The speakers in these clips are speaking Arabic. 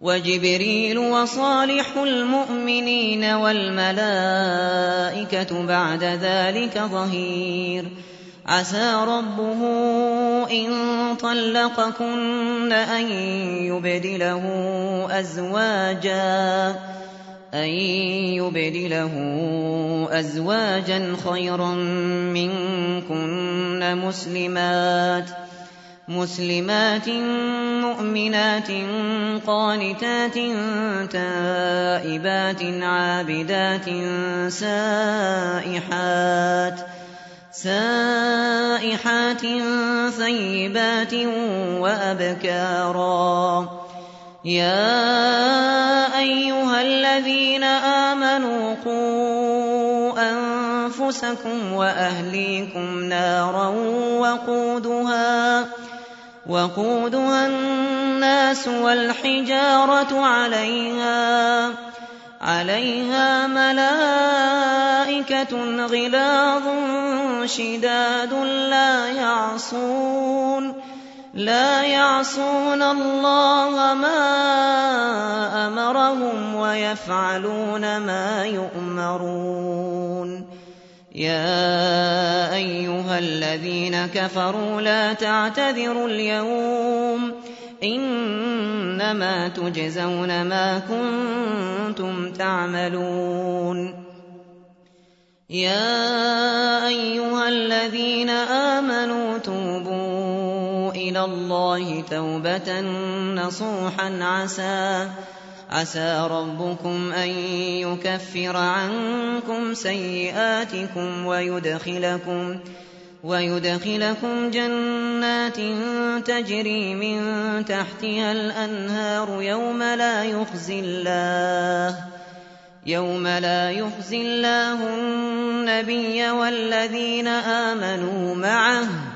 وجبريل وصالح المؤمنين والملائكة بعد ذلك ظهير. عسى ربه إن طلقكن أن يبدله أزواجا أن يبدله أزواجا خيرا منكن مسلمات. مسلمات مؤمنات قانتات تائبات عابدات سائحات سائحات ثيبات وأبكارا. يا أيها الذين آمنوا قوا أنفسكم وأهليكم نارا وقودها وقودها الناس والحجارة عليها عليها ملائكة غلاظ شداد لا يعصون لا يعصون الله ما أمرهم ويفعلون ما يؤمرون. يا أيها الذين كفروا لا تعتذروا اليوم إنما تجزون ما كنتم تعملون يا أيها الذين آمنوا توبوا إلى الله توبة نصوحا عسى عسى ربكم أن يكفر عنكم سيئاتكم ويدخلكم ويدخلكم جنات تجري من تحتها الأنهار يوم لا يخزي الله يوم لا يخزي الله النبي والذين آمنوا معه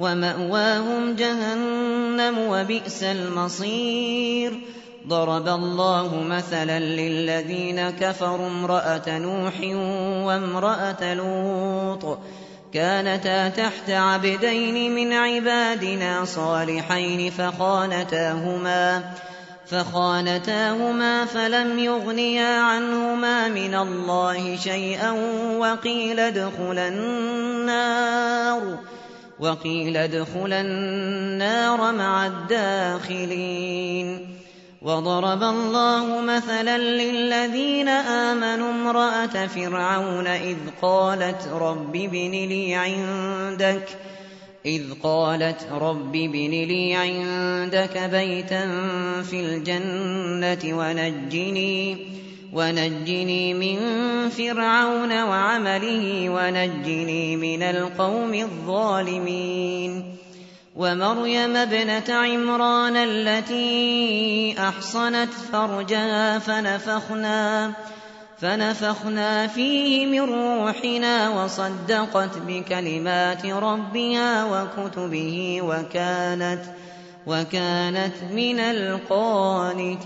ومأواهم جهنم وبئس المصير. ضرب الله مثلا للذين كفروا امرأة نوح وامرأة لوط. كانتا تحت عبدين من عبادنا صالحين فخانتاهما فخانتاهما فلم يغنيا عنهما من الله شيئا وقيل ادخلا النار. وقيل ادخلا النار مع الداخلين وضرب الله مثلا للذين آمنوا امرأة فرعون إذ قالت رب ابن لي عندك إذ قالت رب ابن لي عندك بيتا في الجنة ونجني ونجني من فرعون وعمله ونجني من القوم الظالمين ومريم ابنة عمران التي أحصنت فرجها فنفخنا فنفخنا فيه من روحنا وصدقت بكلمات ربها وكتبه وكانت وكانت من القانتين